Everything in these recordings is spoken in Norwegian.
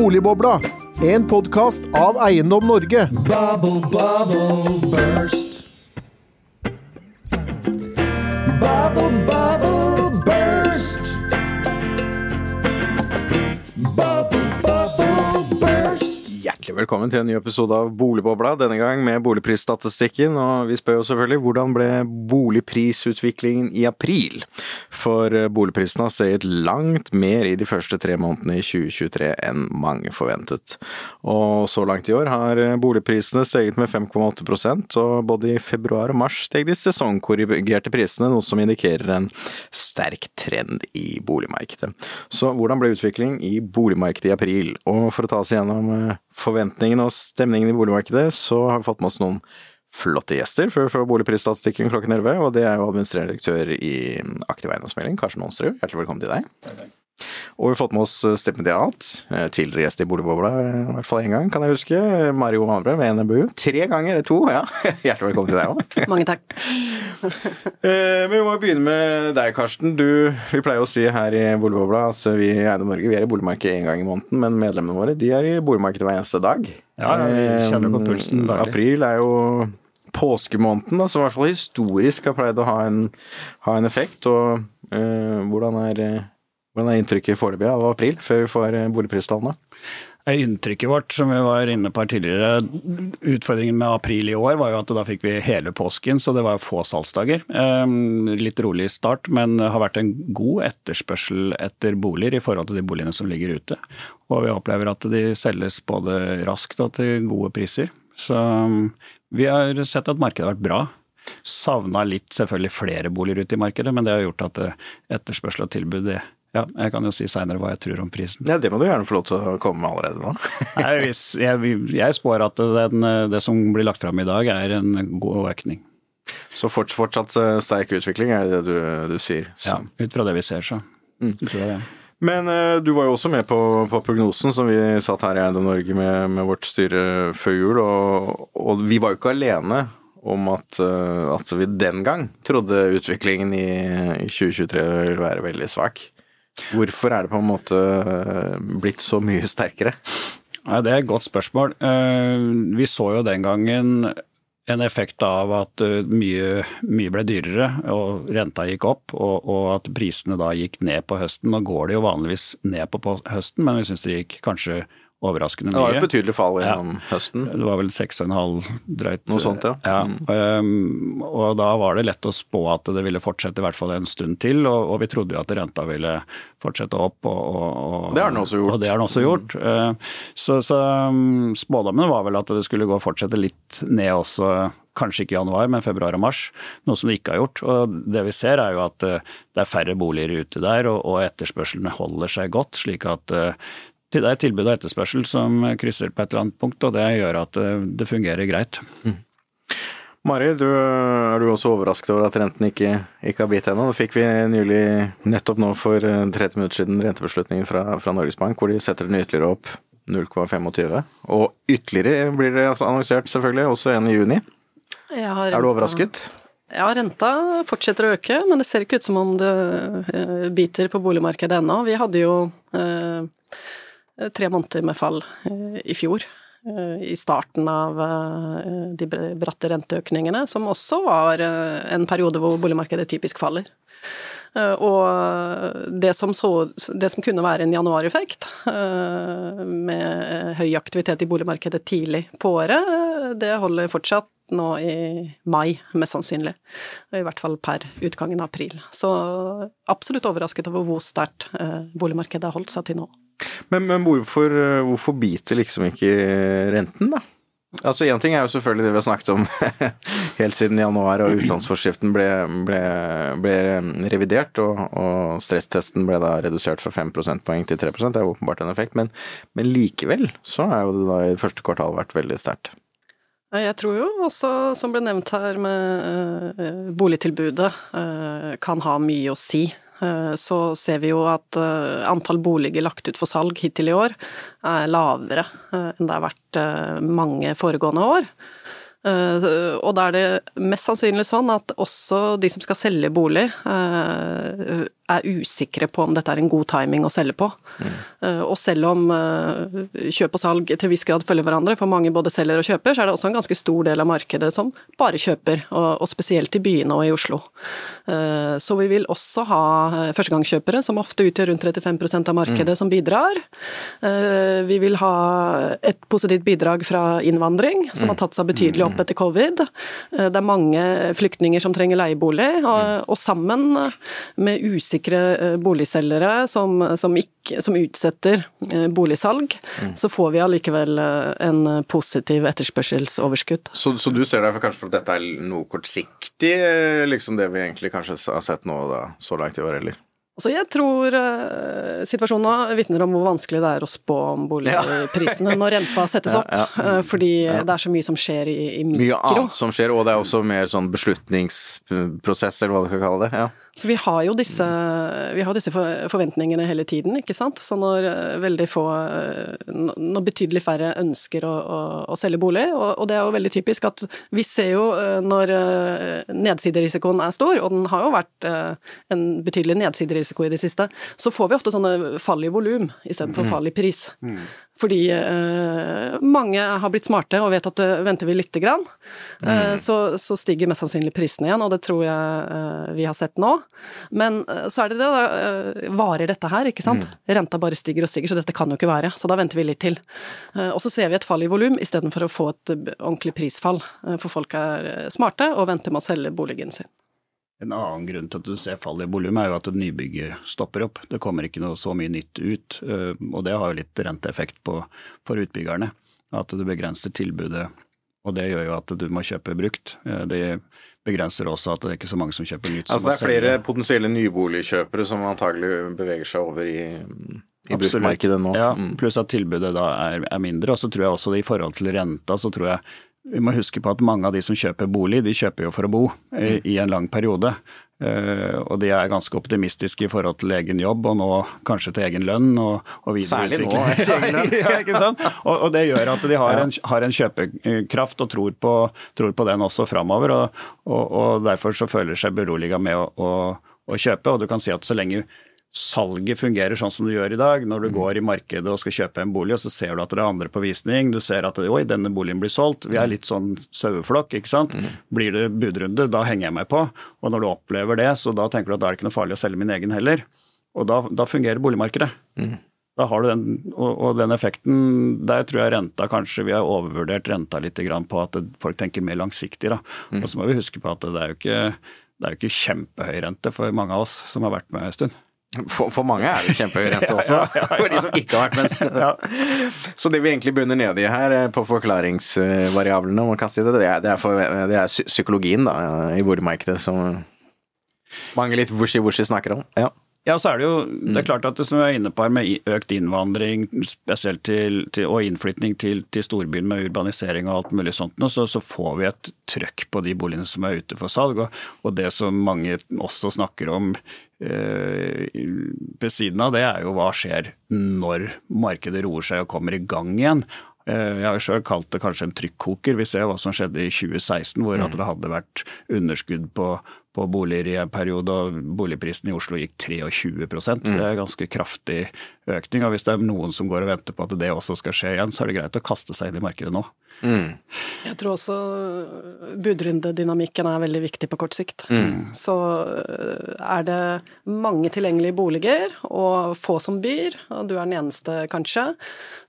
Boligbobla, en podkast av Eiendom Norge. Bubble, bubble, burst. Velkommen til en ny episode av Boligbobla, denne gang med boligprisstatistikken. Og vi spør jo selvfølgelig hvordan ble boligprisutviklingen i april? For boligprisene har steget langt mer i de første tre månedene i 2023 enn mange forventet. Og så langt i år har boligprisene steget med 5,8% og både i februar og mars steg de sesongkorrigerte prisene, noe som indikerer en sterk trend i boligmarkedet. Så hvordan ble utviklingen i boligmarkedet i april? Og for å ta oss gjennom eh, forventningene og stemningen i boligmarkedet, så har vi fått med oss noen flotte gjester før for boligprisstatistikken klokken 11, og det er jo administrerende direktør i Aktiv eiendomsmelding, Karsten Onsrud. Hjertelig velkommen til deg. Og vi har fått med oss stipendiat, eh, tidligere gjest i Boligbobla, eh, i hvert fall én gang, kan jeg huske. Mario Manbre ved NMBU. Tre ganger, eller to, ja. Hjertelig velkommen til deg òg. Mange takk. Eh, Men vi må begynne med deg, Karsten. Du, vi pleier å si her i Boligbobla at vi i Eiendom Norge vi er i boligmarkedet én gang i måneden, men medlemmene våre de er i boligmarkedet hver eneste dag. Ja, ja, vi kjenner på pulsen Eh, daglig. April er jo påskemåneden, da, som i hvert fall historisk har pleid å ha en, ha en effekt. Og eh, hvordan, er, eh, hvordan er inntrykket foreløpig av april, før vi får eh, boligpristallene? Inntrykket vårt, som vi var inne på her tidligere, utfordringen med april i år var jo at da fikk vi hele påsken, så det var få salgsdager. Ehm, Litt rolig start, men har vært en god etterspørsel etter boliger i forhold til de boligene som ligger ute. Og vi opplever at de selges både raskt og til gode priser. Så um, vi har sett at markedet har vært bra. Savna litt selvfølgelig flere boliger ute i markedet, men det har gjort at eh, etterspørsel og tilbud det, ja, Jeg kan jo si seinere hva jeg tror om prisen. Ja, Det må du gjerne få lov til å komme med allerede nå. Nei, hvis, jeg, jeg spår at den, det som blir lagt fram i dag er en god økning. Så fortsatt, fortsatt eh, sterk utvikling er det du, du sier. Ja, ut fra det vi ser, så tror jeg det. Men eh, du var jo også med på, på prognosen som vi satt her i Eiendom Norge med, med vårt styre før jul, og, og vi var jo ikke alene om at, eh, at vi den gang trodde utviklingen i, i 2023 ville være veldig svak. Hvorfor er det på en måte eh, blitt så mye sterkere? Ja, det er et godt spørsmål. Eh, Vi så jo den gangen en effekt av at eh, mye, mye ble dyrere og renta gikk opp, og, og at prisene da gikk ned på høsten. Nå går det jo vanligvis ned på, på høsten, men vi syns det gikk kanskje overraskende mye. Det var jo et betydelig fall Ja. gjennom høsten. Det var vel 6,5 drøyt. Noe sånt, ja. Mm. Um, og da var det lett å spå at det ville fortsette i hvert fall en stund til, og, og vi trodde jo at renta ville fortsette opp. Og, og, og, Det har den også gjort. Og det har den også gjort. Uh, så så um, spådommen var vel at det skulle gå og fortsette litt ned også, kanskje ikke i januar, men februar og mars, noe som det ikke har gjort. Og det vi ser er jo at uh, det er færre boliger ute der, og, etterspørselen holder seg godt, slik at uh, det er tilbud og etterspørsel som krysser på et eller annet punkt, og det gjør at uh, det fungerer greit. Mari, du, er du også overrasket over at renten ikke, ikke har bitt ennå? Nå fikk vi nylig, nettopp nå for eh, 30 minutter siden, rentebeslutningen fra, fra Norges Bank, hvor de setter den ytterligere opp 0,25. Og ytterligere blir det altså annonsert, selvfølgelig, også en i juni. Jeg har Er du overrasket? Ja, renta fortsetter å øke, men det ser ikke ut som om det eh, biter på boligmarkedet ennå. Vi hadde jo eh, tre måneder med fall eh, i fjor. eh, I starten av eh, de bratte renteøkningene, som også var eh, en periode hvor boligmarkedet typisk faller. Eh, Og det som, så, det som kunne være en januareffekt, eh, med høy aktivitet i boligmarkedet tidlig på året, eh, det holder fortsatt nå i mai, mest sannsynlig. I hvert fall per utgangen av april. Så absolutt overrasket over hvor sterkt eh, boligmarkedet har holdt seg til nå. Men, men hvorfor, eh, hvorfor biter liksom ikke renten, da? Altså Én ting er jo selvfølgelig det vi har snakket om helt siden januar, og utlånsforskriften ble, ble, ble revidert, og, og stresstesten ble da redusert fra 5 prosentpoeng til 3 Det er åpenbart en effekt, men, men likevel så er jo det da i første kvartal vært veldig sterkt. Jeg tror jo også, som ble nevnt her, med eh, boligtilbudet eh, kan ha mye å si. Eh, Så ser vi jo at eh, antall boliger lagt ut for salg hittil i år er lavere eh, enn det har vært mange foregående år. Og da er det mest sannsynlig sånn at også de som skal selge bolig, er usikre på om dette er en god timing å selge på. Mm. Og selv om eh, kjøp og salg til viss grad følger hverandre, for mange både selger og kjøper, så er det også en ganske stor del av markedet som bare kjøper, og, spesielt i byene og i Oslo. Eh, Så vi vil også ha førstegangskjøpere, som ofte utgjør rundt 35% av markedet, som bidrar. Vi vil ha et positivt bidrag fra innvandring, som har tatt seg betydelig opp etter covid. Det er mange flyktninger som trenger leiebolig, og, sammen med usikre eh, boligselgere som, som, ikke, som utsetter boligsalg, boligsalg, så får vi allikevel eh, en positiv etterspørselsoverskudd. Så, så du ser derfor kanskje for at dette er noe kortsiktig, eh, liksom det vi egentlig kanskje har sett nå da, så langt i år, eller? Altså jeg tror uh, situasjonen nå vitner om hvor vanskelig det er å spå om boligprisene når renta settes opp, Ja, eh, fordi det er så mye som skjer i, i Mye mikro. annet som skjer, og det er også mer sånn beslutningsprosess, eller hva du skal kalle det. ja. Så vi har jo disse, vi har disse forventningene hele tiden, ikke sant. Så når eh, veldig få eh, Når betydelig færre ønsker å, å, å selge bolig, og, og det er jo veldig typisk at vi ser jo eh, når nedsiderisikoen er stor, og den har jo vært en betydelig nedsiderisiko i det siste, så får vi ofte sånne fall i volum istedenfor fall i pris. Fordi eh, mange har blitt smarte og vet at eh, venter vi lite grann, eh, så, så stiger mest sannsynlig prisene igjen, og det tror jeg eh, vi har sett nå. Men eh, så er det det, da. eh, varer dette her, ikke sant? Renta bare stiger og stiger, så dette kan jo ikke være. Så da venter vi litt til. Og så ser vi et fall i volum istedenfor å få et ordentlig prisfall. For folk er smarte og venter med å selge boligen sin. En annen grunn til at du ser fall i volum, er jo at nybygget stopper opp. Det kommer ikke noe så mye nytt ut, øh, og det har jo litt renteeffekt på, for utbyggerne. At du begrenser tilbudet, og det gjør jo at du må kjøpe brukt. Eh, Det begrenser også at det er ikke så mange som kjøper nytt. Altså det er flere potensielle nyboligkjøpere som antagelig beveger seg over i, i bruktmarkedet nå. Ja, Mm. pluss at tilbudet da er, er mindre. Og så tror jeg også i forhold til renta, så tror jeg vi må huske på at mange av de som kjøper bolig, de kjøper jo for å bo i, i en lang periode. Eh, og de er ganske optimistiske i forhold til egen jobb, og nå kanskje til egen lønn. Og, og Særlig nå, ja, ikke sant? Og, og det gjør at de har, en, har en kjøpekraft og tror på, tror på den også framover. Og, og, og derfor så føler seg beroliga med å, å, å kjøpe. Og du kan si at så lenge salget fungerer sånn som du gjør i dag, når du går i markedet og skal kjøpe en bolig, og så ser du at det er andre på visning, du ser at oi, denne boligen blir solgt. Vi er litt sånn saueflokk, ikke sant. Blir det budrunde, da henger jeg meg på. Og når du opplever det, så da tenker du at da er det ikke noe farlig å selge min egen heller. Og da, da fungerer boligmarkedet. Da har du den, og, og den effekten, der tror jeg renta kanskje, vi har overvurdert renta litt grann på at folk tenker mer langsiktig. da. Og så må vi huske på at det er jo ikke, det er jo ikke kjempehøy rente for mange av oss som har vært med en stund. For, for mange er det kjempehøy rente også, for de som ikke har vært med. Så det vi egentlig begynner ned i her, eh, på forklaringsvariablene, om å kaste det, det er, det er, for, det er psykologien da, i boligmarkedet som mange litt wushy-wushy snakker om. Ja. Ja, så er det jo det er klart at det som vi er inne på her med økt innvandring spesielt til, til, og innflytning til, til storbyen med urbanisering og alt mulig sånt, så, så får vi et trøkk på de boligene som er ute for salg. Og, og det som mange også snakker om eh, ved siden av det, er jo hva skjer når markedet roer seg og kommer i gang igjen. Eh, Jeg har jo sjøl kalt det kanskje en trykkoker. Vi ser hva som skjedde i 2016, hvor at det hadde vært underskudd på, på boliger i en periode, og boligprisen i Oslo gikk 23% Det er ganske kraftig økning. og Hvis det er noen som går og venter på at det også skal skje igjen, så er det greit å kaste seg inn i markedet nå. Jeg tror også budrundedynamikken er veldig viktig på kort sikt. Så øh, er det mange tilgjengelige boliger og få som byr, og du er den eneste kanskje,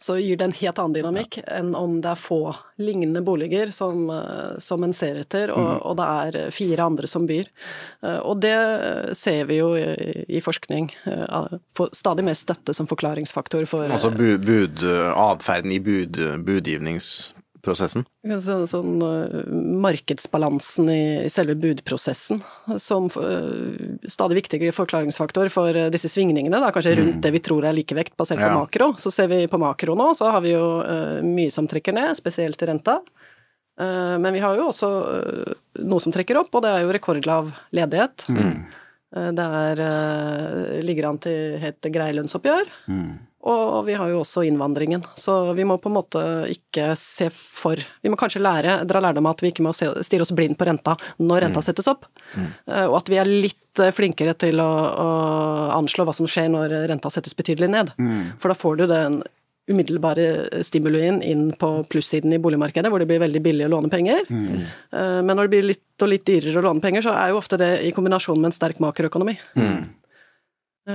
så gir det en helt annen dynamikk enn om det er få lignende boliger som, øh, som en ser etter, og, og det er fire andre som byr. Eh, Og det ser vi jo i, i forskning. eh, stadig mer støtte som forklaringsfaktor for Altså bu, bud, atferden i bud, budgivningsprosessen. Sånn, sånn markedsbalansen i, i selve budprosessen, som uh, stadig viktigere forklaringsfaktor for uh, disse svingningene, da, kanskje rundt det vi tror er likevekt basert på makro. Så ser vi på makro nå, så har vi jo uh, mye som trekker ned, spesielt i renta. Men vi har jo også noe som trekker opp, og det er jo rekordlav ledighet. Eh, Det er, ligger an til helt grei lønnsoppgjør. Og vi har jo også innvandringen, så vi må på en måte ikke se for Vi må kanskje lære, dra lærdom av at vi ikke må stirre oss blind på renta når renta settes opp, mm. og at vi er litt eh, flinkere til å, å anslå hva som skjer når renta settes betydelig ned. For da får du den umiddelbare stimulien inn på plussiden i boligmarkedet, hvor det blir veldig billig å låne penger. Mm. Men når det blir litt og litt dyrere å låne penger, så er jo ofte det i kombinasjon med en sterk makroøkonomi. Eh,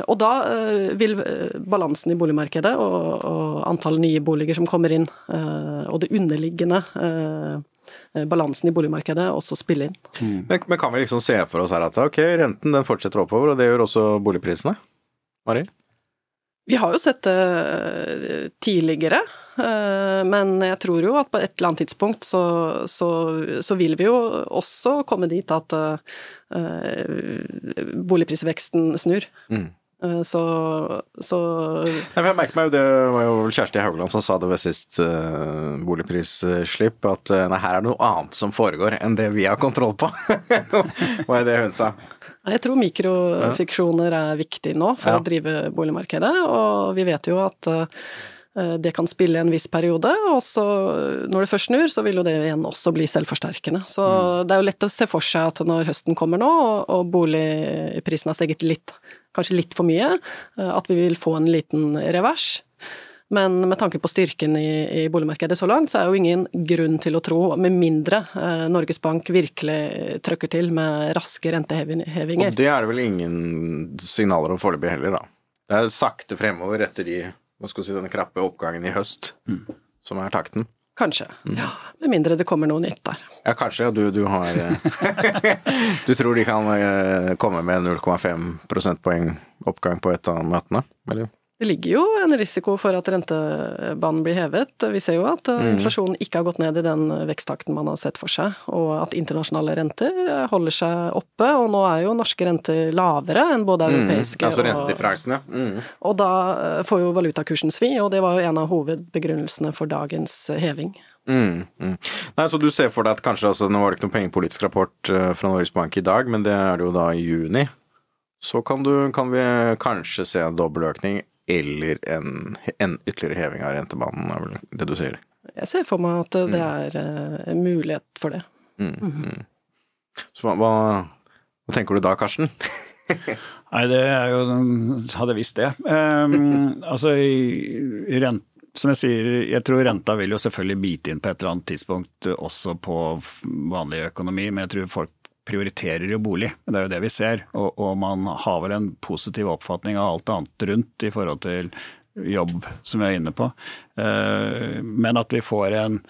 Og da eh, vil eh, balansen i boligmarkedet og, og antall nye boliger som kommer inn, eh, og det underliggende eh, balansen i boligmarkedet også spille inn. Men, men kan vi liksom se for oss her at ok, renten den fortsetter oppover, og det gjør også boligprisene? Mari? Vi har jo sett det eh, tidligere, eh, men jeg tror jo at på et eller annet tidspunkt så, så, så vil vi jo også komme dit at eh, boligprisveksten snur. Mm. Eh, Så, så Nei, jeg merker meg jo, Det var jo Kjersti Haugland som sa det ved sist uh, boligprisslipp, at uh, nei, her er det noe annet som foregår enn det vi har kontroll på. Hva er det hun sa? jeg tror mikrofiksjoner er viktig nå for Ja. å drive boligmarkedet, og vi vet jo at uh, det kan spille en viss periode, og så når det først snur, så vil jo det igjen også bli selvforsterkende. Så det er jo lett å se for seg at når høsten kommer nå, og, og boligprisen har steget litt, kanskje litt for mye, eh, at vi vil få en liten revers. Men med tanke på styrken i, i boligmarkedet så langt, så er jo ingen grunn til å tro, med mindre eh, Norges Bank virkelig trøkker til med raske rentehevinger. Og det er det vel ingen signaler om foreløpig heller, da. Det er sakte fremover etter de, hva skal vi si, denne krappe oppgangen i høst, som er takten. Kanskje. Ja, med mindre det kommer noe nytt der. Ja, kanskje. Du, du har eh, Du tror de kan eh, komme med 0,5 prosentpoeng oppgang på et av møtene? Eller? Det ligger jo en risiko for at rentebanen blir hevet. Vi ser jo at eh, inflasjonen ikke har gått ned i den veksttakten man har sett for seg, og at internasjonale renter eh, holder seg oppe. Og nå er jo norske renter lavere enn både europeiske altså og rentedifferensene. Mm. Og da eh, får jo valutakursen svi, og det var jo en av hovedbegrunnelsene for dagens heving. Mm, mm. Nei, så du ser for deg at kanskje, altså, Nå var det ikke noen pengepolitisk rapport fra Norges Bank i dag, men det er det jo da i juni. Så kan, du, kan vi kanskje se en dobbeløkning eller en, en ytterligere heving av rentebanen, er vel det du sier. Jeg ser for meg at det er uh, en mulighet for det. Mm, mm. Så hva, hva, tenker du da, Karsten? Nei, det er jo Hadde jeg visst det. Um, altså, i- i rent, som jeg sier, jeg tror renta vil jo selvfølgelig bite inn på et eller annet tidspunkt også på vanlig økonomi, men jeg tror folk prioriterer jo bolig. Det er jo det vi ser. Og, og man har vel en positiv oppfatning av alt annet rundt i forhold til jobb, som vi er inne på. Eh, men at vi får en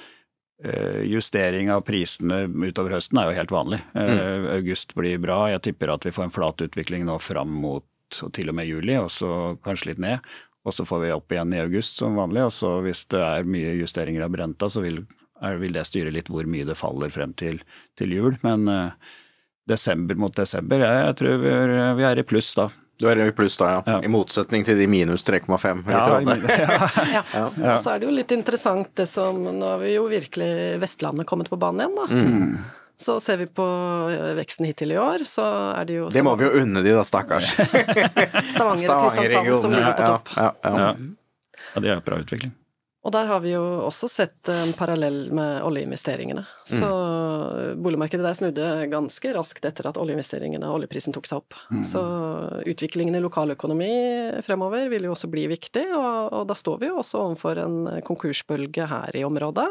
eh, justering av prisene utover høsten er jo helt vanlig. Mm. August blir bra. Jeg tipper at vi får en flat utvikling nå fram mot og til og med juli, og så kanskje litt ned. Og så får vi opp igjen i august som vanlig. Og så hvis det er mye justeringer av renta, så vil, er, vil det styre litt hvor mye det faller frem til, til jul. Men eh, desember mot desember, jeg, jeg tror vi er, vi er i pluss da. Du er i pluss da, ja. Ja. I motsetning til de minus 3,5 vi Ja, ja. Ja. Og så er det jo litt interessant det som Nå har vi jo virkelig Vestlandet kommet på banen igjen, da. Så ser vi på eh, veksten hittil i år, så er det jo Det må vi jo unne de da, stakkars. Stavanger og Kristiansand som ligger på topp. Ja, ja, ja. Ja. ja, det er bra utvikling. Og der har vi jo også sett en parallell med oljeinvesteringene. Så boligmarkedet der snudde ganske raskt etter at oljeinvesteringene og oljeprisen tok seg opp. Så utviklingen i lokaløkonomi fremover vil jo også bli viktig, og, og da står vi jo også overfor en konkursbølge her i området.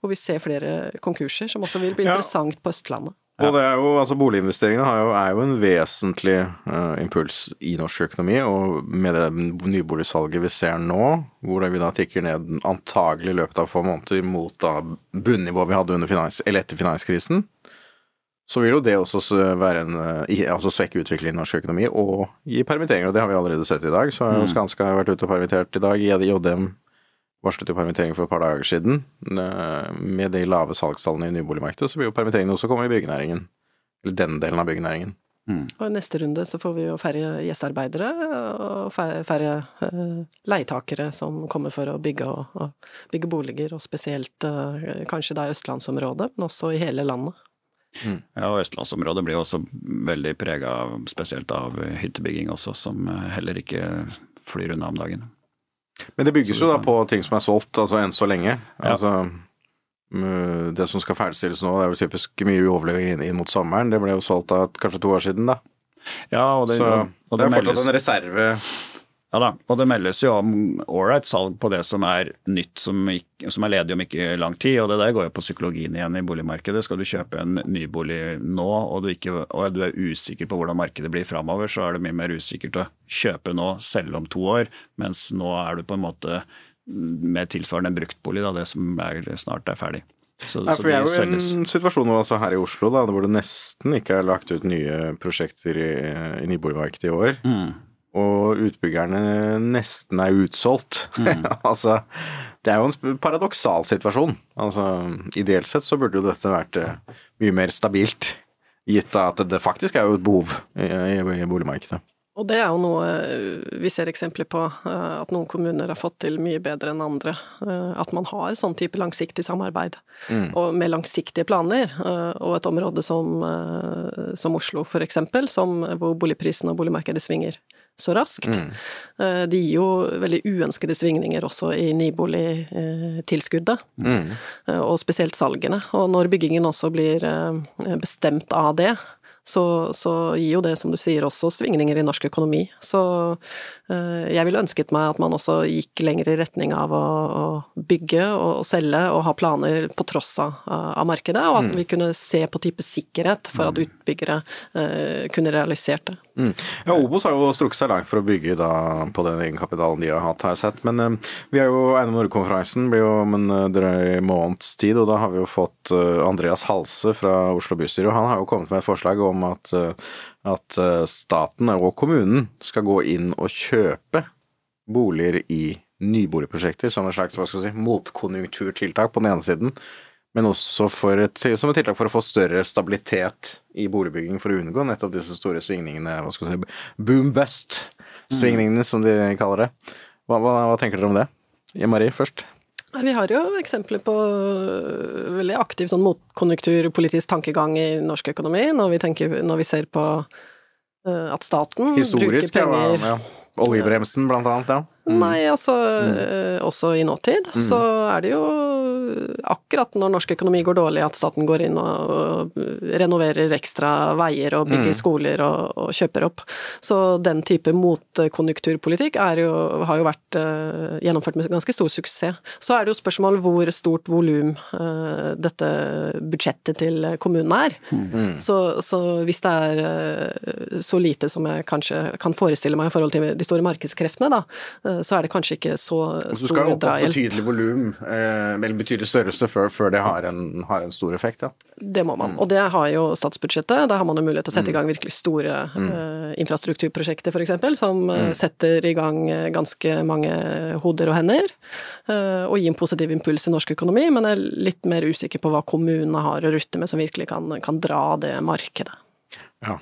Hvor vi ser flere konkurser, som også vil bli Ja. interessant på Østlandet. Og det er jo, altså Boliginvesteringene har jo, er jo en vesentlig uh, impuls i norsk økonomi, og med det nyboligsalget vi ser nå, hvor det vi da tikker ned antagelig i løpet av få måneder mot da bunnivået vi hadde under finans, eller etter finanskrisen, så vil jo det også være en, altså svekke utviklingen i norsk økonomi og gi permitteringer. og Det har vi allerede sett i dag. Så har jo Skanska vært ute og permittert i dag. JDM varslet jo permittering for et par dager siden. Eh, Med de lave salgstallene i nyboligmarkedet, så vil jo permitteringene også komme i byggenæringen. Eller den delen av byggenæringen. Og i neste runde så får vi jo færre gjestearbeidere og færre, eh, leietakere som kommer for å bygge, og, og bygge boliger, og spesielt eh, kanskje da i østlandsområdet, men også i hele landet. Ja, og østlandsområdet blir jo også veldig prega spesielt av hyttebygging også, som heller ikke flyr unna om dagen. Men det bygges jo da på ting som er solgt, altså enn så lenge. Altså, mm, det som skal ferdigstilles nå, det er jo typisk mye uoverlevering inn, inn mot sommeren. Det ble jo solgt da kanskje to år siden, da. Ja, og det, Så og det det er fortsatt en reserve. Ja da, og det meldes jo om ålreit salg på det som er nytt, som, ikke, som er ledig om ikke lang tid. Og det der går jo på psykologien igjen i boligmarkedet. Skal du kjøpe en nybolig nå, og du, ikke, og du er usikker på hvordan markedet blir framover, så er det mye mer usikkert å kjøpe nå, selge om to år. Mens nå er du på en måte med tilsvarende en bruktbolig, da, det som er, snart er ferdig. Så, så for vi er jo en situasjon altså her i Oslo da, hvor det nesten ikke er lagt ut nye prosjekter i, i nyboligmarkedet i år. Mm. Og utbyggerne nesten er utsolgt. Mm. altså, det er jo en paradoksal situasjon. Altså, ideelt sett så burde jo dette vært eh, mye mer stabilt. Gitt at det faktisk er jo et behov i, i, i boligmarkedet. Og det er jo noe eh, vi ser eksempler på, eh, at noen kommuner har fått til mye bedre enn andre. At man har sånn type langsiktig samarbeid, og med langsiktige planer. Og et område som, som Oslo, for eksempel, som, hvor boligprisen og boligmarkedet svinger så raskt. Mm. Det gir jo veldig uønskede svingninger også i nyboligtilskuddet, mm. og spesielt salgene. Og når byggingen også blir eh, bestemt av det, så, så gir jo det, som du sier, også svingninger i norsk økonomi. Så eh, jeg ville ønsket meg at man også gikk lenger i retning av å, å bygge og, og selge og ha planer på tross av, av markedet, og at vi kunne se på type sikkerhet for at utbyggere eh, kunne realisert det. Mm. Ja, Obos har jo strukket seg langt for å bygge da på den egenkapitalen de har hatt, har jeg sett. Men eh, vi er jo Eiendom Norge-konferansen blir jo om en eh, drøy måneds tid, og da har vi jo fått uh, Andreas Halse fra Oslo bystyre, og han har jo kommet med et forslag om at, uh, at staten og kommunen skal gå inn og kjøpe boliger i nyboligprosjekter som en slags hva skal si, motkonjunkturtiltak på den ene siden, men også for et, som et tiltak for å få større stabilitet i boligbygging for å unngå nettopp disse store svingningene, hva skal vi si, boom-bust-svingningene som de kaller det. Hva, hva, hva tenker dere om det? Marie først. Vi har jo eksempler på øh, veldig aktiv sånn motkonjunkturpolitisk tankegang i norsk økonomi, når vi, tenker, når vi ser på øh, at staten Historisk, bruker penger ja. ja. Oljebremsen, blant annet, ja. Mm. Nei, altså mm. også i nåtid så er det jo akkurat når norsk økonomi går dårlig at staten går inn og, og renoverer ekstra veier og bygger skoler og, og kjøper opp. Så den type motkonjunkturpolitikk jo, har jo vært uh, gjennomført med ganske stor suksess. Så er det jo spørsmål hvor stort volum uh, dette budsjettet til kommunene er. Så, så hvis det er uh, så lite som jeg kanskje kan forestille meg i forhold til de store markedskreftene, da, så er det kanskje ikke så Så du skal opp på betydelig volum, eh, eller betydelig størrelse, før, før det har en, har en stor effekt, ja. Det må man. Og det har jo statsbudsjettet. Der har man jo mulighet til å sette i gang virkelig store Mm. eh, infrastrukturprosjekter, f.eks., som mm. setter i gang eh, ganske mange hoder og hender. eh, og gir en positiv impuls i norsk økonomi, men jeg er litt mer usikker på hva kommunene har å rutte med som virkelig kan, kan dra det markedet. ja.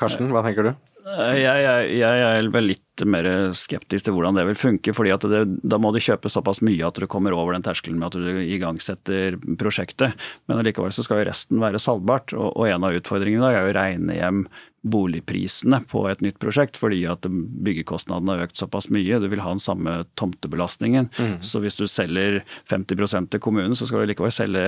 Karsten, hva tenker du? Jeg, jeg, jeg er vel litt mer skeptisk til hvordan det vil funke. fordi det, Da må du kjøpe såpass mye at du kommer over den terskelen med at du igangsetter prosjektet. Men allikevel så skal jo resten være salgbart. Og, og en av utfordringene da er jo å regne hjem boligprisene på et nytt prosjekt, fordi at byggekostnadene har økt såpass mye. Du vil ha den samme tomtebelastningen. Så hvis du selger 50% til kommunen, så skal du likevel selge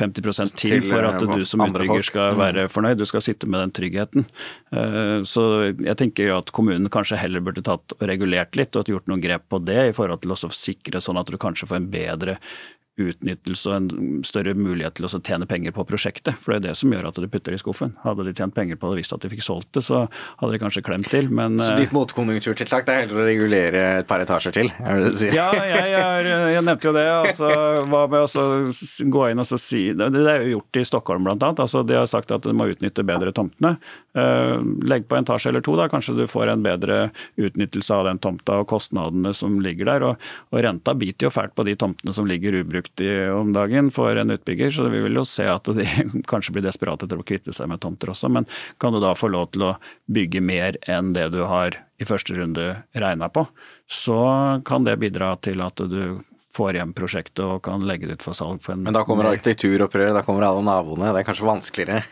50 til, Til, for at eh, du som utbygger skal være fornøyd. Du skal sitte med den tryggheten. Eh, Så jeg tenker at kommunen kanskje heller burde tatt og regulert litt og gjort noen grep på det, i forhold til å sikre sånn at du kanskje får en bedre utnyttelse og en større mulighet til å tjene penger på prosjektet. For det er det som gjør at du putter det i skuffen. Hadde de tjent penger på det og visst at de fikk solgt det, så hadde de kanskje klemt til, men Så eh, ditt motkonjunkturtiltak det er heller å regulere et par etasjer til, er det det du sier? ja, jeg, jeg, jeg nevnte jo det. Altså, hva med å gå inn og så si Det er jo gjort i Stockholm bl.a. Altså, de har sagt at du må utnytte bedre tomtene. Eh, legg på en etasje eller to, da. Kanskje du får en bedre utnyttelse av den tomta og kostnadene som ligger der. Og, og renta biter jo fælt på de tomtene som ligger ubrukt i, om dagen for en utbygger, så vi vil jo se at de kanskje blir desperate etter å kvitte seg med tomter også. Men kan du da få lov til å bygge mer enn det du har i første runde regna på, så kan det bidra til at du får hjem prosjektet og kan legge det ut for salg. For en Men da kommer arkitekturopprøret, arkitekturopprør, da kommer alle naboene. Det er kanskje vanskeligere.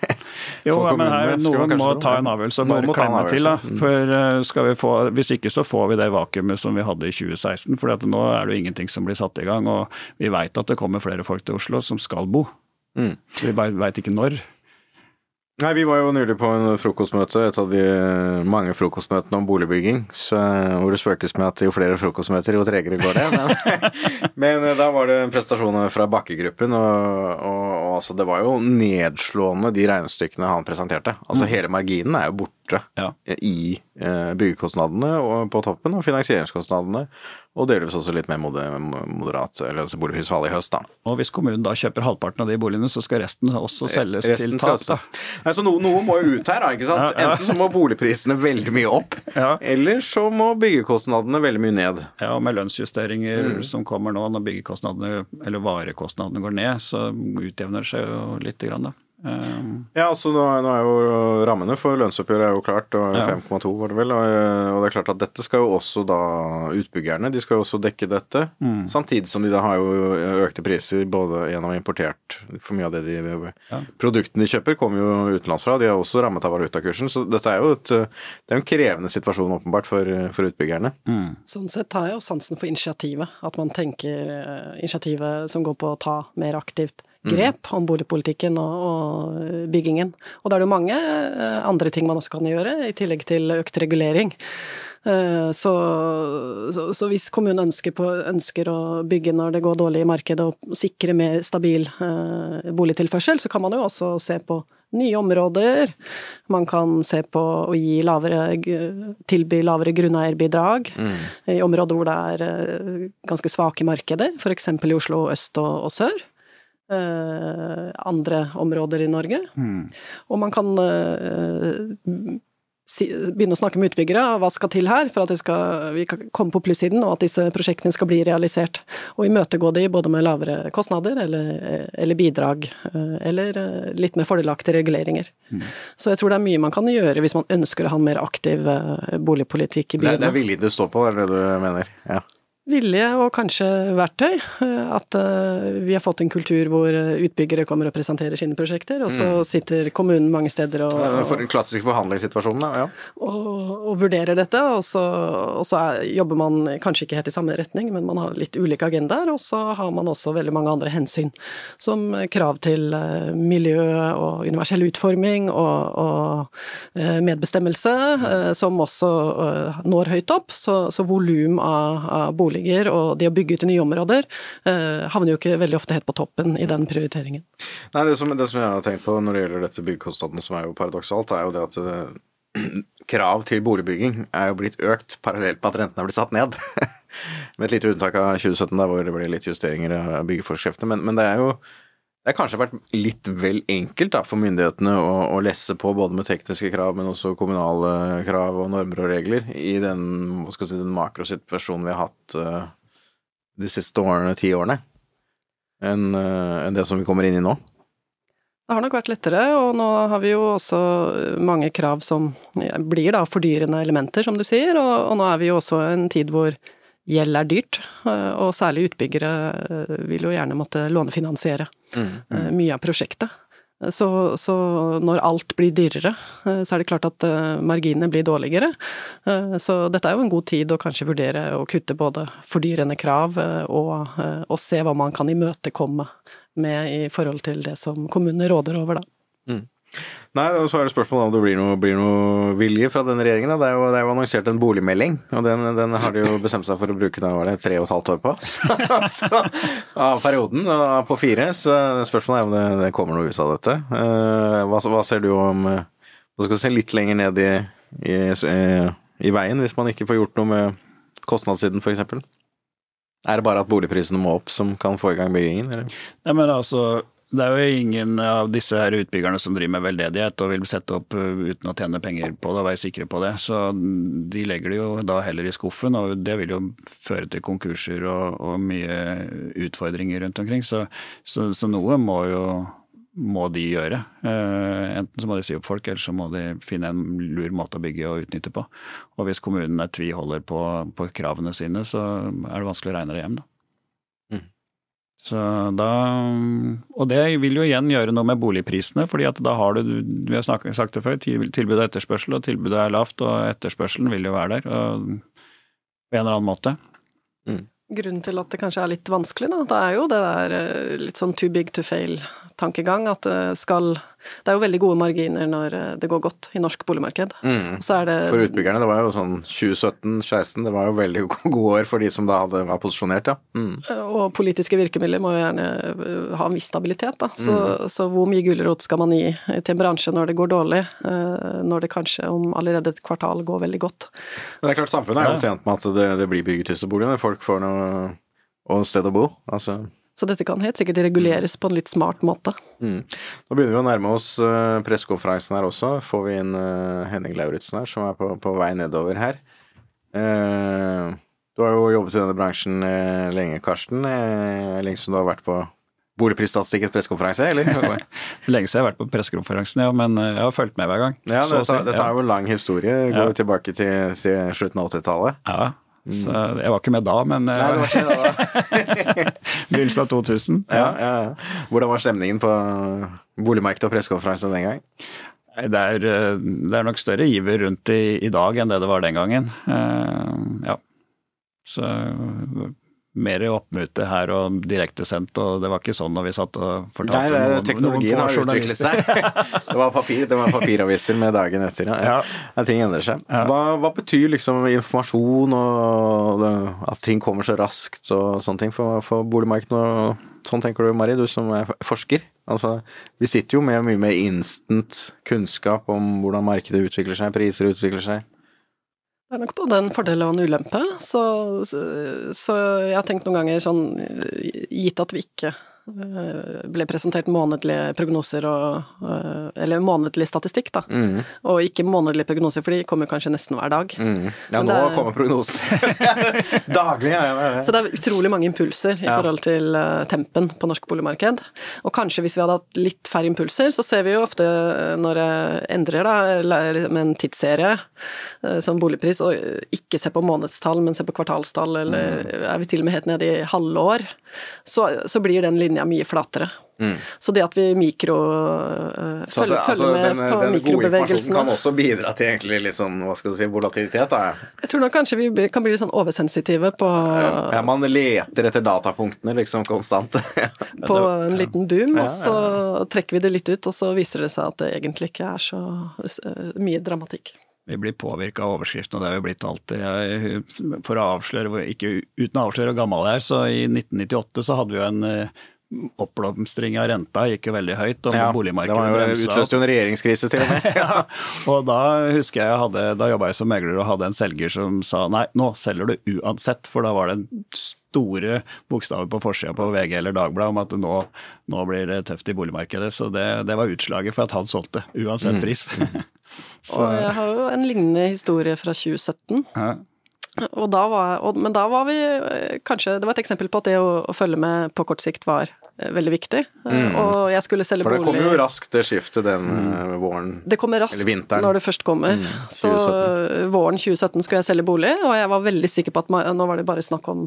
Jo, ja, men her, noen må ta en avgjørelse og bare klemme til. Da. Mm. For eh, få, Hvis ikke så får vi det vakuumet som vi hadde i 2016. For nå er det jo ingenting som blir satt i gang. Og vi veit at det kommer flere folk til Oslo som skal bo. Mm. Vi veit ikke når. Nei, Vi var jo nylig på en frokostmøte, et av de mange frokostmøtene om boligbygging, så, hvor det spøkes med at jo flere frokostmøter, jo tregere går det. Men, men da var det en prestasjon fra Bakke-gruppen, og, og, og altså, det var jo nedslående de regnestykkene han presenterte. Altså Hele marginen er jo borte Ja. i eh, byggekostnadene på toppen, og finansieringskostnadene, og delvis også litt mer moderat, eller altså boligprisfall i høst, da. Og hvis kommunen da kjøper halvparten av de boligene, så skal resten også selges Resten til tap. da. Nei, så noe, noe må jo ut her, da, ikke sant. Ja, ja. Enten så må boligprisene veldig mye opp, eller så må byggekostnadene veldig mye ned. Ja, og med lønnsjusteringer Mm. som kommer nå, når byggekostnadene eller varekostnadene går ned, så utjevner det seg jo lite grann, da. Um, Ja, altså nå, nå er jo rammene for lønnsoppgjøret er jo klart, og Ja. 5,2 var det vel. Og, og det er klart at dette skal jo også da utbyggerne, de skal jo også dekke dette. Mm. Samtidig som de da har jo økte priser både gjennom importert For mye av det de produktene de kjøper, kommer jo utenlandsfra. De er også rammet av valutakursen. Så dette er jo et, det er en krevende situasjon åpenbart for, for utbyggerne. mm. Sånn sett har jeg jo sansen for initiativet. At man tenker eh, initiativet som går på å ta mer aktivt grep om boligpolitikken og, og byggingen. Og da er det jo mange eh, andre ting man også kan gjøre, i tillegg til økt regulering. Eh, Så, så, så hvis kommunen ønsker, på, ønsker å bygge når det går dårlig i markedet og sikre mer stabil eh, boligtilførsel, så kan man jo også se på nye områder. Man kan se på å gi lavere, tilby lavere grunneierbidrag i områder hvor det er ganske svake markeder, f.eks. i Oslo øst og, og sør. Eh, andre områder i Norge. Og man kan eh, begynne å snakke med utbyggere, hva skal til her for at skal, vi skal komme på plussiden, og at disse prosjektene skal bli realisert. Og imøtegå de både med lavere kostnader eller, eller bidrag, eh, eller litt mer fordelaktige reguleringer. Så jeg tror det er mye man kan gjøre hvis man ønsker å ha en mer aktiv boligpolitikk i er- det er vilje det står på, er det du mener? Ja. Vilje og kanskje verktøy. eh, At eh, vi har fått en kultur hvor eh, utbyggere kommer og presenterer sine prosjekter, og så sitter kommunen mange steder og, den klassiske forhandlingssituasjonen. Ja. og, og vurderer dette, og så, og så er, jobber man kanskje ikke helt i samme retning, men man har litt ulike agendaer, og så har man også veldig mange andre hensyn, som krav til miljø og universell utforming og, og medbestemmelse, som også når høyt opp. Så, så volum av, av boliger og det å bygge ut i nye områder eh, havner jo ikke veldig ofte helt på toppen i den prioriteringen. Nei, det som, det som jeg har tenkt på når det gjelder dette byggekostnadene, som er jo paradoksalt, er jo det at eh, krav til boligbygging er jo blitt økt parallelt med at rentene er blitt satt ned. med et lite unntak av 2017, der hvor det ble litt justeringer av byggeforskriftene. Men, men det er jo det har kanskje vært litt vel enkelt da, for myndighetene å, å lesse på både med tekniske krav, men også kommunale krav og normer og regler i den, si, den makrosituasjonen vi har hatt uh, de siste årene, ti årene, enn uh, en det som vi kommer inn i nå. Det har nok vært lettere, og nå har vi jo også mange krav som blir da fordyrende elementer, som du sier, og, og nå er vi jo også en tid hvor gjeld er dyrt, eh, og særlig utbyggere eh, vil jo gjerne måtte lånefinansiere eh, mye av prosjektet. Så, så når alt blir dyrere, eh, så er det klart at eh, marginene blir dårligere. Så dette er jo en god tid å kanskje vurdere å kutte både fordyrende krav og, og se hva man kan imøtekomme med i forhold til det som kommunene råder over, da. Nei, og så er det spørsmålet om det blir noe, blir noe vilje fra denne regjeringen. Det, er jo, det er jo annonsert en boligmelding, og den, den har de jo bestemt seg for å bruke da var det tre og et halvt år på. Så, av perioden på fire, så spørsmålet er om det, det kommer noe ut av dette. Eh, hva, hva ser du om eh, Hva skal se litt lenger ned i, i, i veien, hvis man ikke får gjort noe med kostnadssiden, f.eks.? Er det bare at boligprisene må opp som kan få i gang byggingen? Eller? Nei, men altså, det er jo ingen av disse her utbyggerne som driver med veldedighet og vil sette opp uh, uten å tjene penger på det og være sikre på det. Så de legger det jo da heller i skuffen, og det vil jo føre til konkurser og, og mye utfordringer rundt omkring. Så, så, så noe må jo må de gjøre. Eh, enten så må de si opp folk, eller så må de finne en lur måte å bygge og utnytte på. Og hvis kommunene tviholder på, på kravene sine, så er det vanskelig å regne det hjem, da. Så da, og det vil jo igjen gjøre noe med boligprisene, fordi at da har du, vi har snakket, sagt det før, til- tilbud og etterspørsel, og tilbudet er lavt, og etterspørselen vil jo være der og, på en eller annen måte. Grunnen til at det kanskje er litt vanskelig, da, det er jo det der eh, litt sånn too big to fail-tankegang. At det skal Det er jo veldig gode marginer når eh, det går godt i norsk boligmarked. Mm. Så er det For utbyggerne, det var jo sånn 2017-2016, det var jo veldig gode år for de som da hadde, var posisjonert, ja. Mm. Og politiske virkemidler må jo gjerne øh, ha en viss stabilitet, da. Så, så hvor mye gulrot skal man gi til en bransje når det går dårlig, når det kanskje om allerede et kvartal går veldig godt? Men det er klart, samfunnet er jo tjent med at det, det blir bygget disse boligene. Folk får noe og sted å bo. Altså, Så dette kan helt sikkert reguleres på en litt smart måte. mm. Nå begynner vi å nærme oss uh, pressekonferansen her også. Får vi inn eh, Henning Lauritzen her, som er på, på vei nedover her. Eh, du har jo jobbet i denne bransjen lenge, Karsten. Lenge som du har vært på boligprisstatistikkens pressekonferanse, eller? Lenge siden jeg har vært på pressekonferansen, ja, men jeg har fulgt med hver gang. ja, dette, dette ja. er jo en lang historie. Går Ja. tilbake til, til slutten av 80-tallet. Ja, så jeg var ikke med da, men Nei, det var ikke da. begynnelsen av 2000. Ja, ja, ja. Hvordan var stemningen på boligmarkedet og pressekonferansen den gang? Det er, eh, det er nok større iver rundt i, i dag enn det det var den gangen. Uh, ja. Så mer oppmøte her og direktesendt, og det var ikke sånn når vi satt og fortalte Nei, det, noen, teknologien noen har utviklet seg. det var papir, det var papiraviser med dagen etter. Ja. Ja. Ting endrer seg. Ja. Hva, hva betyr liksom informasjon og at ting kommer så raskt og sånne ting for, for boligmarkedet? Og sånn tenker du, Mari, du som er forsker. Altså, vi sitter jo med mye mer instant kunnskap om hvordan markedet utvikler seg, priser utvikler seg. Det er nok både en fordel og en ulempe. Så, så, så jeg har tenkt noen ganger sånn Gitt at vi ikke ble presentert månedlige prognoser og øh, Eller månedlig statistikk, da. Mm, Og ikke månedlige prognoser, for de kommer kanskje nesten hver dag. mm. Ja, nå er- kommer prognosen. Daglig, ja. ja, ja. Så det er utrolig mange impulser i forhold til eh, tempen på norsk boligmarked. Og kanskje hvis vi hadde hatt litt færre impulser, så ser vi jo ofte eh, når det endrer da, med en tidsserie eh, som boligpris, og ikke se på månedstall, men se på kvartalstall, eller Mm. er vi til og med helt nede i halvår, så, så blir den linja mye flatere. Så det at vi mikro Mm. Så at følger, det- altså, følger med den, på den gode informasjonen kan også bidra til egentlig litt sånn, hva skal du si, volatilitet, da. Jeg tror nok kanskje vi kan bli litt sånn oversensitive på Ja, man leter etter datapunktene liksom konstant. på en liten boom, og så trekker vi det litt ut, og så viser det seg at det egentlig ikke er så eh, mye dramatikk. Vi blir påvirka av overskriftene, og det har vi blitt alltid. Jeg, for å avsløre, ikke uten å avsløre hvor gammel jeg er, så i 1998 så hadde vi jo en eh, oppblomstring av renta, gikk jo veldig høyt, og Ja, det boligmarkedet var jo bremsa opp. utløste jo en regjeringskrise til og med. ja, og da husker jeg jeg hadde, da jobba jeg som megler og hadde en selger som sa nei, nå selger du uansett, for da var det en store bokstaver på forsida på VG eller Dagbladet om at nå, nå blir det tøft i boligmarkedet. Så det, det var utslaget for at han solgte, uansett pris. Så, Og jeg har jo en lignende historie fra 2017. ja. Og da var, og, men da var vi eh, kanskje Det var et eksempel på at det å, å følge med på kort sikt var veldig viktig. Mm. Og jeg skulle selge bolig For det bolig kom jo raskt, det skiftet den mm. våren. Det kommer raskt. Mm, når det først kommer. så våren 2017 skulle jeg selge bolig, og jeg var veldig sikker på at nå var det bare snakk om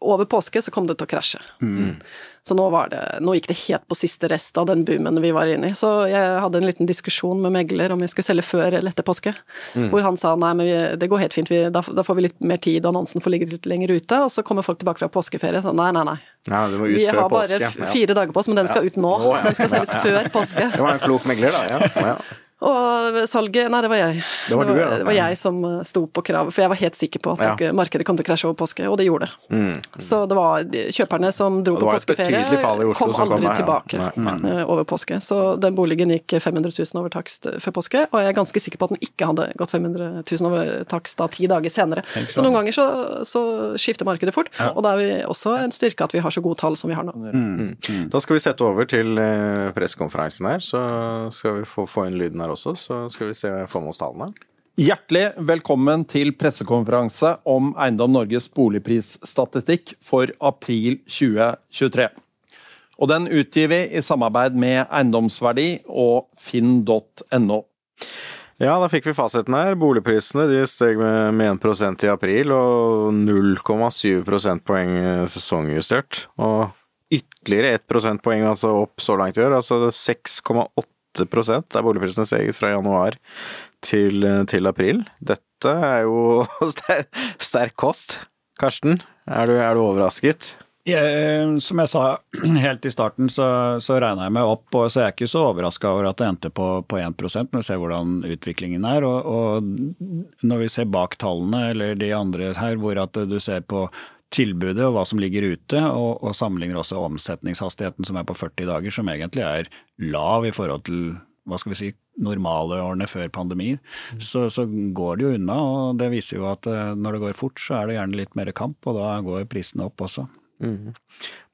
over påske så kom det til å krasje. Mm. Så nå, var det, nå gikk det helt på siste rest av den boomen vi var inne i. Så jeg hadde en liten diskusjon med megler om vi skulle selge før eller etter påske. Mm. Hvor han sa nei, men vi, det går helt fint, vi, da, da får vi litt mer tid, og annonsen får ligge litt lenger ute. Og så kommer folk tilbake fra påskeferie og sa nei, nei, nei. Ja, det var ut Vi har bare påske. f- Ja. fire dager på oss, men den skal ut nå. Den skal selges før påske. Det var en klok megler, da. Ja. Ja. Og salget Nei, det var jeg. Det var du, ja. det var jeg som eh, sto på kravet, for jeg var helt sikker på at Ja. Mm. markedet kom til å krasje over påske, og det gjorde det. Så det var kjøperne som dro på påskeferie, kom aldri kom ja. tilbake Nei, nei. eh, over påske. Så den boligen gikk 500 000 over takst eh, før påske, og jeg er ganske sikker på at den ikke hadde gått 500 000 over takst da ti dager senere. Så noen ganger så, så skifter markedet fort, og da er vi også en styrke at vi har så gode tall som vi har nå. Da skal vi sette over til pressekonferansen her, så skal vi få, få inn lyden her også. Så skal vi se formålstallene. Hjertelig velkommen til pressekonferanse om Eiendom Norges boligprisstatistikk for april 2023. Og den utgir vi i samarbeid med Eiendomsverdi og finn.no. Ja, da fikk vi fasiten her. Boligprisene de steg med, med 1 i april og 0,7 prosentpoeng eh, sesongjustert. Og ytterligere 1 prosentpoeng altså opp så langt i år. Altså det er 6,8 er boligprisene steget fra januar til, til april. Dette er jo sterk kost. Karsten, er du, er du overrasket? Jeg, som jeg sa helt i starten, så, så regna jeg meg opp, og så er jeg ikke så overraska over at det endte på, på 1 når vi ser hvordan utviklingen er. Og, og når vi ser bak tallene, eller de andre her, hvor at du ser på tilbudet og hva som ligger ute, og, og sammenligner også omsetningshastigheten som er på 40 dager, som egentlig er lav i forhold til hva skal vi si, normale årene før pandemi, så, så går det jo unna. og Det viser jo at eh, når det går fort, så er det gjerne litt mer kamp, og da går prisene opp også.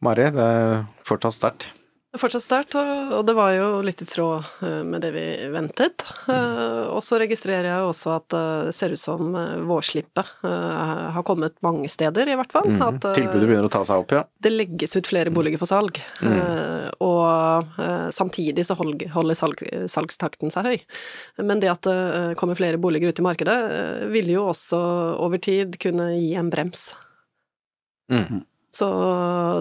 Mari, det er fortsatt sterkt. Det er fortsatt sterkt, og det var jo litt i tråd eh, med det vi ventet. Eh, Og så registrerer jeg også at eh, det ser ut som vårslippet har kommet mange steder, i hvert fall. At eh, Tilbudet begynner å ta seg opp, ja. det legges ut flere boliger for salg. Mm. Og samtidig så holder salg, salgstakten seg høy. Men det at det kommer flere boliger ut i markedet, vil jo også over tid kunne gi en brems. Mm. Så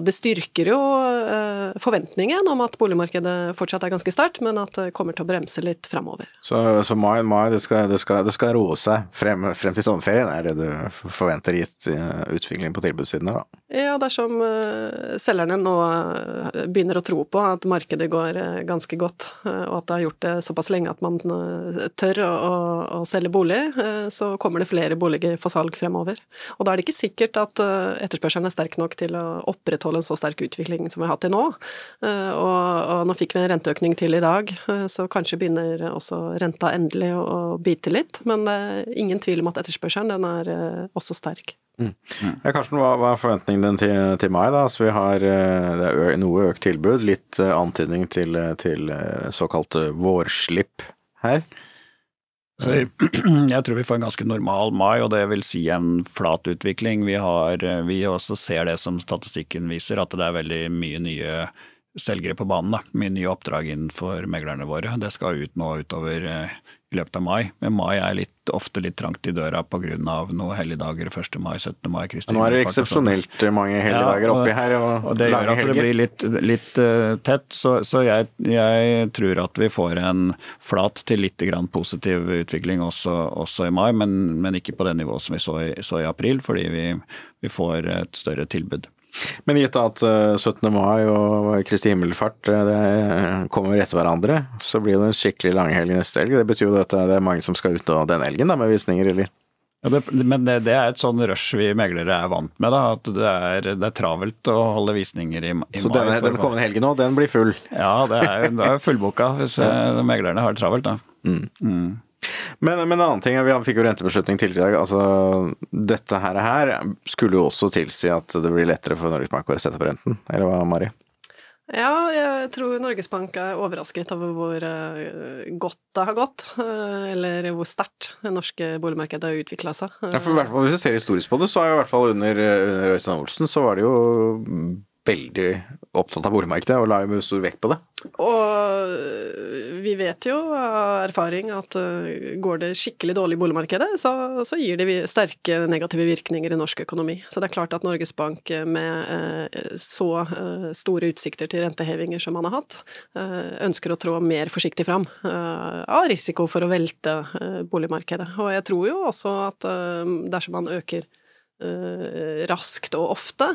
det styrker jo eh, forventningen om at boligmarkedet fortsatt er ganske sterkt, men at det kommer til å bremse litt framover. Så, så mai, mai det, skal, det, skal, det skal roe seg frem, frem til sommerferien, er det du forventer gitt utvikling utviklingen på tilbudssiden her, da? Ja, dersom uh, selgerne nå eh, begynner å tro på at markedet går eh, ganske godt, eh, og at det har gjort det såpass lenge at man eh, tør å, å, å selge bolig, eh, så kommer det flere boliger for salg fremover. Og da er det ikke sikkert at eh, etterspørselen er sterk nok til å opprettholde en så sterk utvikling som vi har hatt til nå. Eh, og, og nå fikk vi en renteøkning til i dag, eh, så kanskje begynner også renta endelig å, å bite litt, men det er ingen tvil om at etterspørselen den er eh, også sterk. Ja, Karsten, hva, hva er forventningen din til, til mai? da? Altså, vi har eh, det er noe økt tilbud, litt eh, antydning til, eh, til eh, såkalt eh, vårslipp her. Så jeg, jeg tror vi får en ganske normal mai, og det vil si en flat utvikling. Vi, har, vi også ser det som statistikken viser, at det er veldig mye nye selgere på banen. Da. Mye nye oppdrag innenfor meglerne våre. Det skal ut nå utover eh, i løpet av mai. Men mai er litt, ofte litt trangt i døra pga. noen helligdager. 1. mai, 17. mai, Kristi Nå er det sånn. eksepsjonelt mange helligdager Ja, og- oppi her, og, Og det gjør at at det blir litt, litt uh, tett, så, så jeg, jeg tror at vi får en flat til litt grann positiv utvikling også, også i mai, men, men ikke på det nivået som vi så i, så i april, fordi vi, vi får et større tilbud. Men gitt at eh, 17. mai og Kristi himmelfart eh, det kommer etter hverandre, så blir det en skikkelig langhelg neste helg. Det betyr jo at det er mange som skal ut av den helgen da, med visninger, eller? Ja, det, men det, det er et sånn rush vi meglere er vant med, da, at det er, det er travelt å holde visninger i, i Så mai. Så den kommende helgen nå, den blir full. Ja, det er, det er fullboka hvis eh, meglerne har det travelt, da. Mm. Men, men en annen ting, vi fikk jo rentebeslutning tidligere i dag. Altså, dette her, her skulle jo også tilsi at det blir lettere for Norges Bank å sette på renten, eller hva, Mari? Ja, jeg tror Norges Bank er overrasket over hvor eh, godt det har gått, eh, eller hvor sterkt det norske boligmarkedet har utvikla seg. Ja, for i hvert fall Hvis du ser historisk på det, så er jo i hvert fall under, under Øystein Olsen, så var det jo veldig opptatt av boligmarkedet og la jo stor vekt på det. Og vi vet jo av erfaring at øh, går det skikkelig dårlig i boligmarkedet, så, så gir det sterke negative virkninger i norsk økonomi. Så det er klart at Norges Bank med øh, så øh, store utsikter til rentehevinger som man har hatt, ønsker å trå mer forsiktig fram av risiko for å velte boligmarkedet. Og jeg tror jo også at dersom man øker raskt og ofte,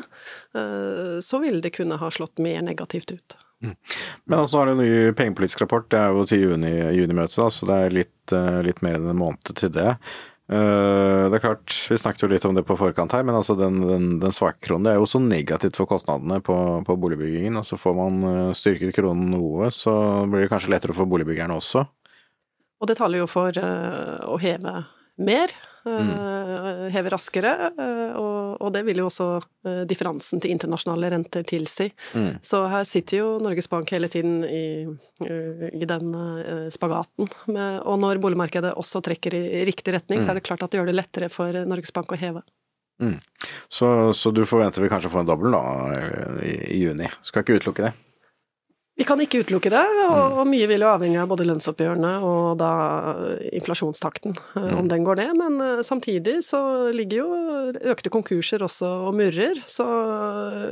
øh, så vil det kunne ha slått mer negativt ut. Men altså, nå er det en ny pengepolitisk rapport, det er jo til juni, junimøtet, så det er litt, eh, litt mer enn en måned til det. Eh, Det er klart, Vi snakket jo litt om det på forkant her, men altså den, den, den svake kronen det er jo også negativt for kostnadene på, på boligbyggingen. altså får man eh, styrket kronen noe, så blir det kanskje lettere for boligbyggerne også. Og det taler jo for eh, å heve mer, eh, hever raskere, eh, og, og det vil jo også eh, differansen til internasjonale renter tilsi. Så her sitter jo Norges Bank hele tiden i, i den spagaten. Og når boligmarkedet også trekker i riktig retning, så er det klart at det gjør det lettere for Norges Bank å heve. Så, så du forventer vi kanskje å få en dobbel da, i, i juni. Skal ikke utelukke det. Vi kan ikke utelukke det, og, og mye vil jo avhenge av både lønnsoppgjørene og da inflasjonstakten, eh, om den går ned. Men eh, samtidig så ligger jo økte konkurser også og murrer, så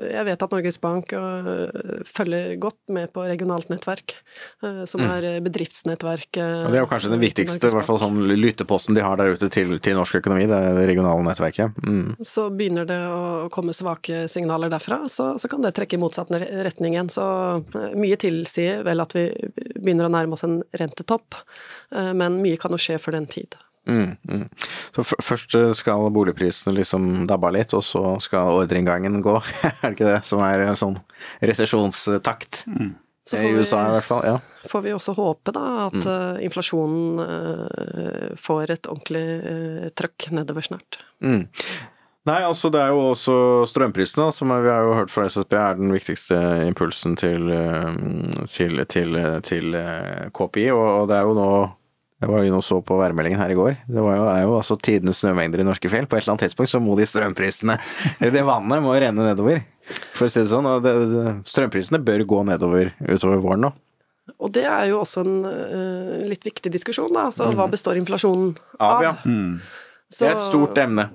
jeg vet at Norges Bank eh, følger godt med på regionalt nettverk, eh, som er bedriftsnettverk. Og det er jo kanskje den viktigste, i hvert fall sånn lytteposten de har der ute til, til norsk økonomi, det det regionale nettverket. Mm. Så begynner det å komme svake signaler derfra, så, så kan det trekke i motsatt retning igjen. Så eh, mye tilsier vel at vi begynner å nærme oss en rentetopp, eh, men mye kan jo skje før den tid. Mm, mm. Så f først skal boligprisene liksom dabbe av litt, og så skal ordreinngangen gå. er det ikke det som er sånn resesjonstakt? Så I får vi- USA i hvert fall, ja. Får vi også håpe da at eh, inflasjonen uh, får et ordentlig uh, trøkk nedover snart. Mm. Nei, altså det er jo også strømprisene, som vi har jo hørt fra SSB er den viktigste impulsen til, eh, til, til, til eh, KPI, og det er jo nå jeg var inne og så på værmeldingen her i går. Det var jo, er jo altså tidenes snømengder i norske fjell. På et eller annet tidspunkt så må de strømprisene, eller det vannet, må renne nedover. For å si det sånn. Og det, det, strømprisene bør gå nedover utover våren nå. Og det er jo også en uh, litt viktig diskusjon, da. Altså hva består inflasjonen Av, av? ja. Så- Det er et stort emne.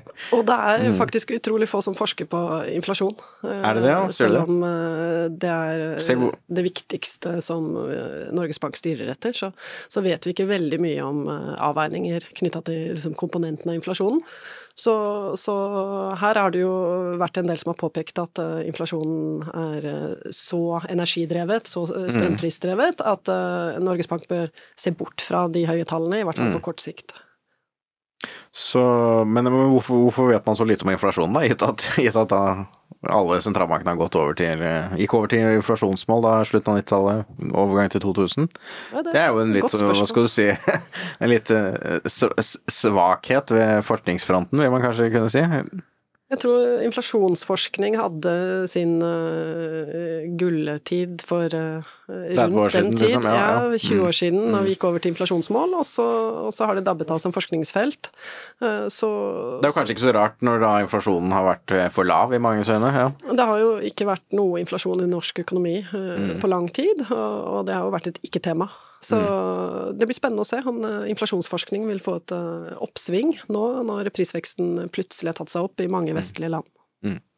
Og det er faktisk utrolig få som forsker på inflasjon. Eh, Er det det, ja? Selv om eh, det er eh, det viktigste som eh, Norges Bank styrer etter, så, så vet vi ikke veldig mye om eh, avveininger knytta til liksom, komponenten av inflasjonen. Så, så her har det jo vært en del som har påpekt at uh, inflasjonen er uh, så energidrevet, så Mm. eh, strømprisdrevet, at eh, Norges Bank bør se bort fra de høye tallene, i hvert Mm. fall på kort sikt. Så, men men hvorfor, hvorfor vet man så lite om inflasjonen, da? Gitt at, gitt at da alle sentralbankene har gått over til eh, Gikk over til inflasjonsmål da slutten av 90-tallet, overgang til 2000. Ja, Det er jo en litt, hva skal du si, en litt eh, svakhet ved forskningsfronten, vil man kanskje kunne si. Jeg tror inflasjonsforskning hadde sin uh, gulletid for uh, 30 år rundt den tid. liksom, ja, ja. ja, 20 år Mm. siden, da vi gikk over til inflasjonsmål, og så, og så har det dabbet av som forskningsfelt. Uh, så Det er jo kanskje ikke så rart når da inflasjonen har vært for lav i manges øyne. ja. Det har jo ikke vært noe inflasjon i norsk økonomi uh, Mm. på lang tid, og, og det har jo vært et ikke-tema. Så Mm. det blir spennende å se om uh, inflasjonsforskning vil få et uh, oppsving nå når prisveksten plutselig har tatt seg opp i Mm. mange vestlige land.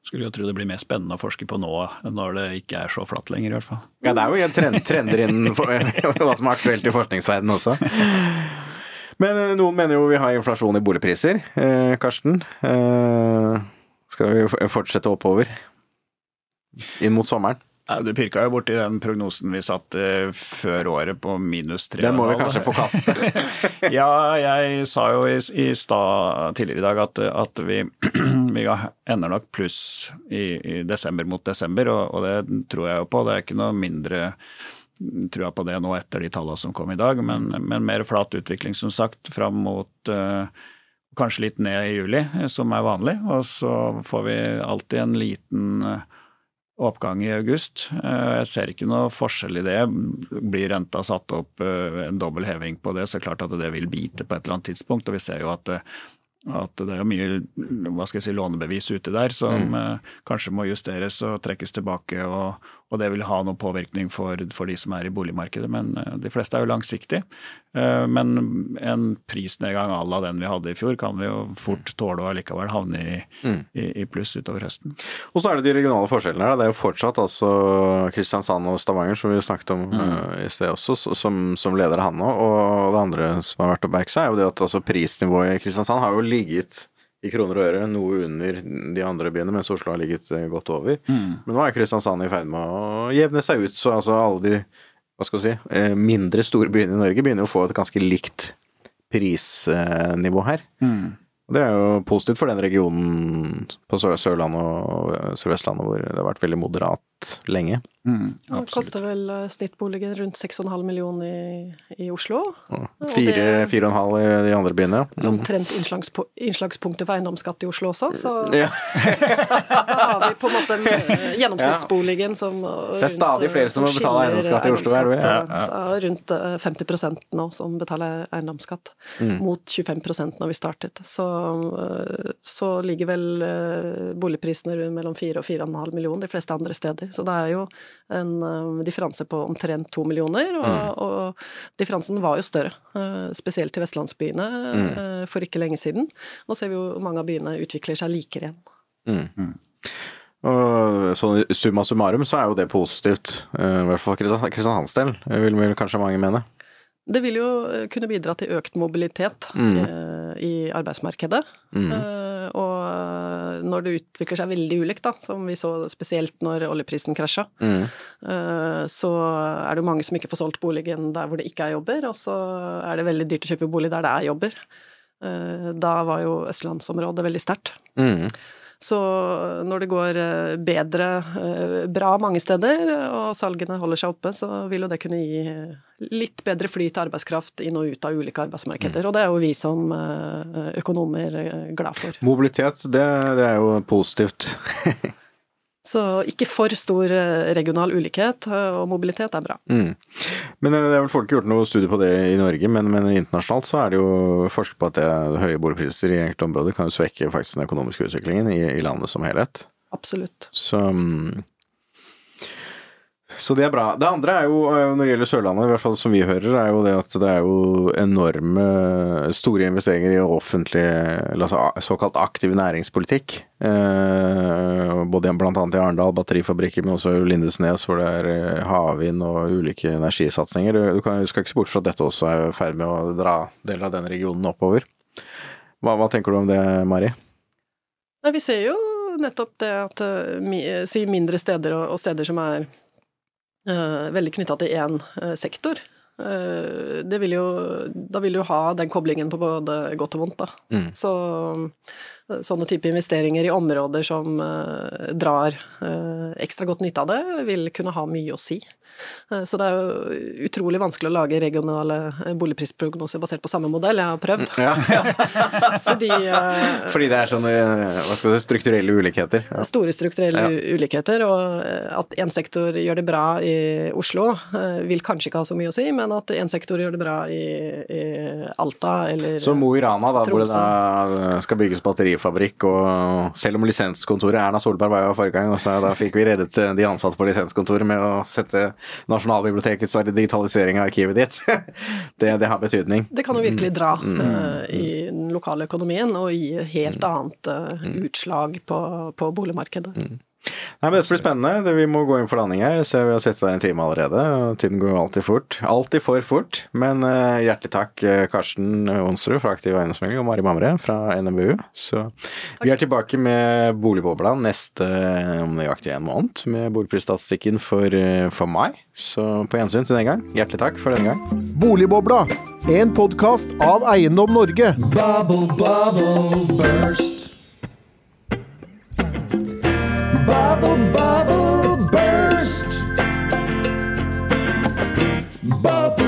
Skulle jo tro det blir mer spennende å forske på nå når det ikke er så flatt lenger, i hvert fall. Ja, det er jo helt trend, trender innen hva som er aktuelt i forskningsverdenen også. Men eh, noen mener jo vi har inflasjon i boligpriser. Eh, Karsten, eh, skal vi fortsette oppover inn mot sommeren? Ja, Du pirka jo borti den prognosen vi satte før året på minus tre. Den må vi kanskje få kaste. forkaste. ja, jeg sa jo i, i stad tidligere i dag at, at vi, vi ender nok pluss i, i desember mot desember, og, og det tror jeg jo på. Det er ikke noe mindre trua på det nå etter de tallene som kom i dag, men, men mer flat utvikling som sagt fram mot uh, kanskje litt ned i juli, eh, som er vanlig. Og så får vi alltid en liten eh, oppgang i august. Eh, Jeg ser ikke noe forskjell i det. Blir renta satt opp eh, en dobbel heving på det, så er det klart at det vil bite på et eller annet tidspunkt. Og vi ser jo at, eh, at det er mye hva skal jeg si, lånebevis ute der som mm. kanskje må justeres og trekkes tilbake. Og, og det vil ha noen påvirkning for, for de som er i boligmarkedet. Men eh, de fleste er jo langsiktige. Eh, Men en prisnedgang à la den vi hadde i fjor, kan vi jo fort tåle og allikevel havne i, i, i pluss utover høsten. Og så er det de regionale forskjellene her. Det er jo fortsatt altså Kristiansand og Stavanger, som vi snakket om mm. i sted også, som, som leder han nå. Og det andre som har vært å merke seg, er jo det at altså, prisnivået i Kristiansand har jo ligget i kroner og øre noe under de andre byene, mens Oslo har ligget eh, godt over. Men nå er Kristiansand i ferd med å jevne seg ut, så altså alle de hva skal vi si, eh, mindre store byene i Norge begynner å få et ganske likt prisnivå her. Og Det er jo positivt for den regionen på Sør Sørlandet og Sør-Vestlandet hvor det har vært veldig moderat lenge. Det koster vel eh, snittboligen rundt 6,5 millioner i, i Oslo. Og Fire, det- fire og en halv i de andre byene. ja. Omtrent innslagspunktet for eiendomsskatt i Oslo også, så Ja. da har vi på en måte eh, gjennomsnittsboligen som Det er stadig flere som må betale eiendomsskatt i Oslo, er det vel? Rundt eh, 50% nå som betaler eiendomsskatt, Mm. mot 25% når vi startet. Så, eh, så ligger vel eh, boligprisene rundt mellom 4 og 4,5 millioner de fleste andre steder. Så det er jo en eh, differanse på omtrent to millioner, og, Mm. og differansen var jo større. Uh, spesielt til vestlandsbyene Mm. eh, for ikke lenge siden. Nå ser vi jo mange av byene utvikler seg likere igjen. Og sånn summa summarum så er jo det positivt, i hvert fall for Kristiansands del, vil vel kanskje mange mene. Det vil jo kunne bidra til økt mobilitet Mm. eh, i arbeidsmarkedet. Mm. Eh, og når det utvikler seg veldig ulikt, da, som vi så spesielt når oljeprisen krasja, Mm. eh, så er det jo mange som ikke får solgt boligen der hvor det ikke er jobber, og så er det veldig dyrt å kjøpe bolig der det er jobber. Eh, Da var jo østlandsområdet veldig sterkt. Mm. Så når det går eh, bedre, eh, bra mange steder, og salgene holder seg oppe, så vil jo det kunne gi eh, litt bedre flyt av arbeidskraft inn og ut av ulike arbeidsmarkeder. Og det er jo vi som økonomer glad for. Mobilitet, det, det er jo positivt. Så ikke for stor eh, regional ulikhet, eh, og mobilitet er bra. Mm. Men eh, det er vel folk gjort noe studie på det i Norge, men, men internasjonalt så er det jo forsket på at det, høye boligpriser i enkelte områder kan jo svekke faktisk den økonomiske utviklingen i, i landet som helhet. Absolutt. Så mm, så det er bra. Det andre er jo, eh, når det gjelder Sørlandet, i hvert fall som vi hører, er jo det at det er jo enorme, store investeringer i offentlig, altså såkalt aktiv næringspolitikk. Eh, både annet i Arendal, batterifabrikker, men også Lindesnes, hvor det er eh, havvind og ulike energisatsinger. Du, kan, du skal ikke se bort fra at dette også er i ferd med å dra deler av den regionen oppover. Hva, hva tenker du om det, Mari? Nei, vi ser jo nettopp det at eh, si mindre steder og, steder som er veldig knytta til én eh, sektor. eh, det vil jo, da vil du ha den koblingen på både godt og vondt, da. Mm. Så eh, sånne type investeringer i områder som eh, drar eh, ekstra godt nytte av det, vil kunne ha mye å si. Eh, Så det er jo utrolig vanskelig å lage regionale eh, boligprisprognoser basert på samme modell. Jeg har prøvd. Ja, Fordi eh, Fordi det er sånne si, strukturelle ulikheter. Ja. store strukturelle ulikheter, og at én sektor gjør det bra i Oslo, vil kanskje ikke ha så mye å si, men at én sektor gjør det bra i, i Alta eller Så Mo i Rana, da, hvor det da skal bygges batterifabrikk, og selv om lisenskontoret Erna Solberg var jo forrige gang, og så da fikk vi reddet de ansatte på lisenskontoret med å sette Nasjonalbibliotekets digitalisering av arkivet ditt. Det, det har betydning. Det kan jo virkelig Mm. dra eh, i den lokale økonomien og gi helt Mm. annet eh, utslag på, på boligmarkedet. Nei, men Dette blir spennende. Vi må gå inn for landing her. Ser vi har sett der en time allerede. og Tiden går jo alltid fort. Alltid for fort. Men uh, hjertelig takk, eh, Karsten Onsrud fra Aktiv eiendomsmegler og Mari Mamre fra NMBU. Så vi er tilbake med Boligbobla neste eh, om nøyaktig en måned med boligprisstatistikken for, for mai. Så på gjensyn til den gang. Hjertelig takk for denne gang. Boligbobla, en podkast av Eiendom Norge. Bubble, bubble, burst. bubble, bubble burst. Bubble.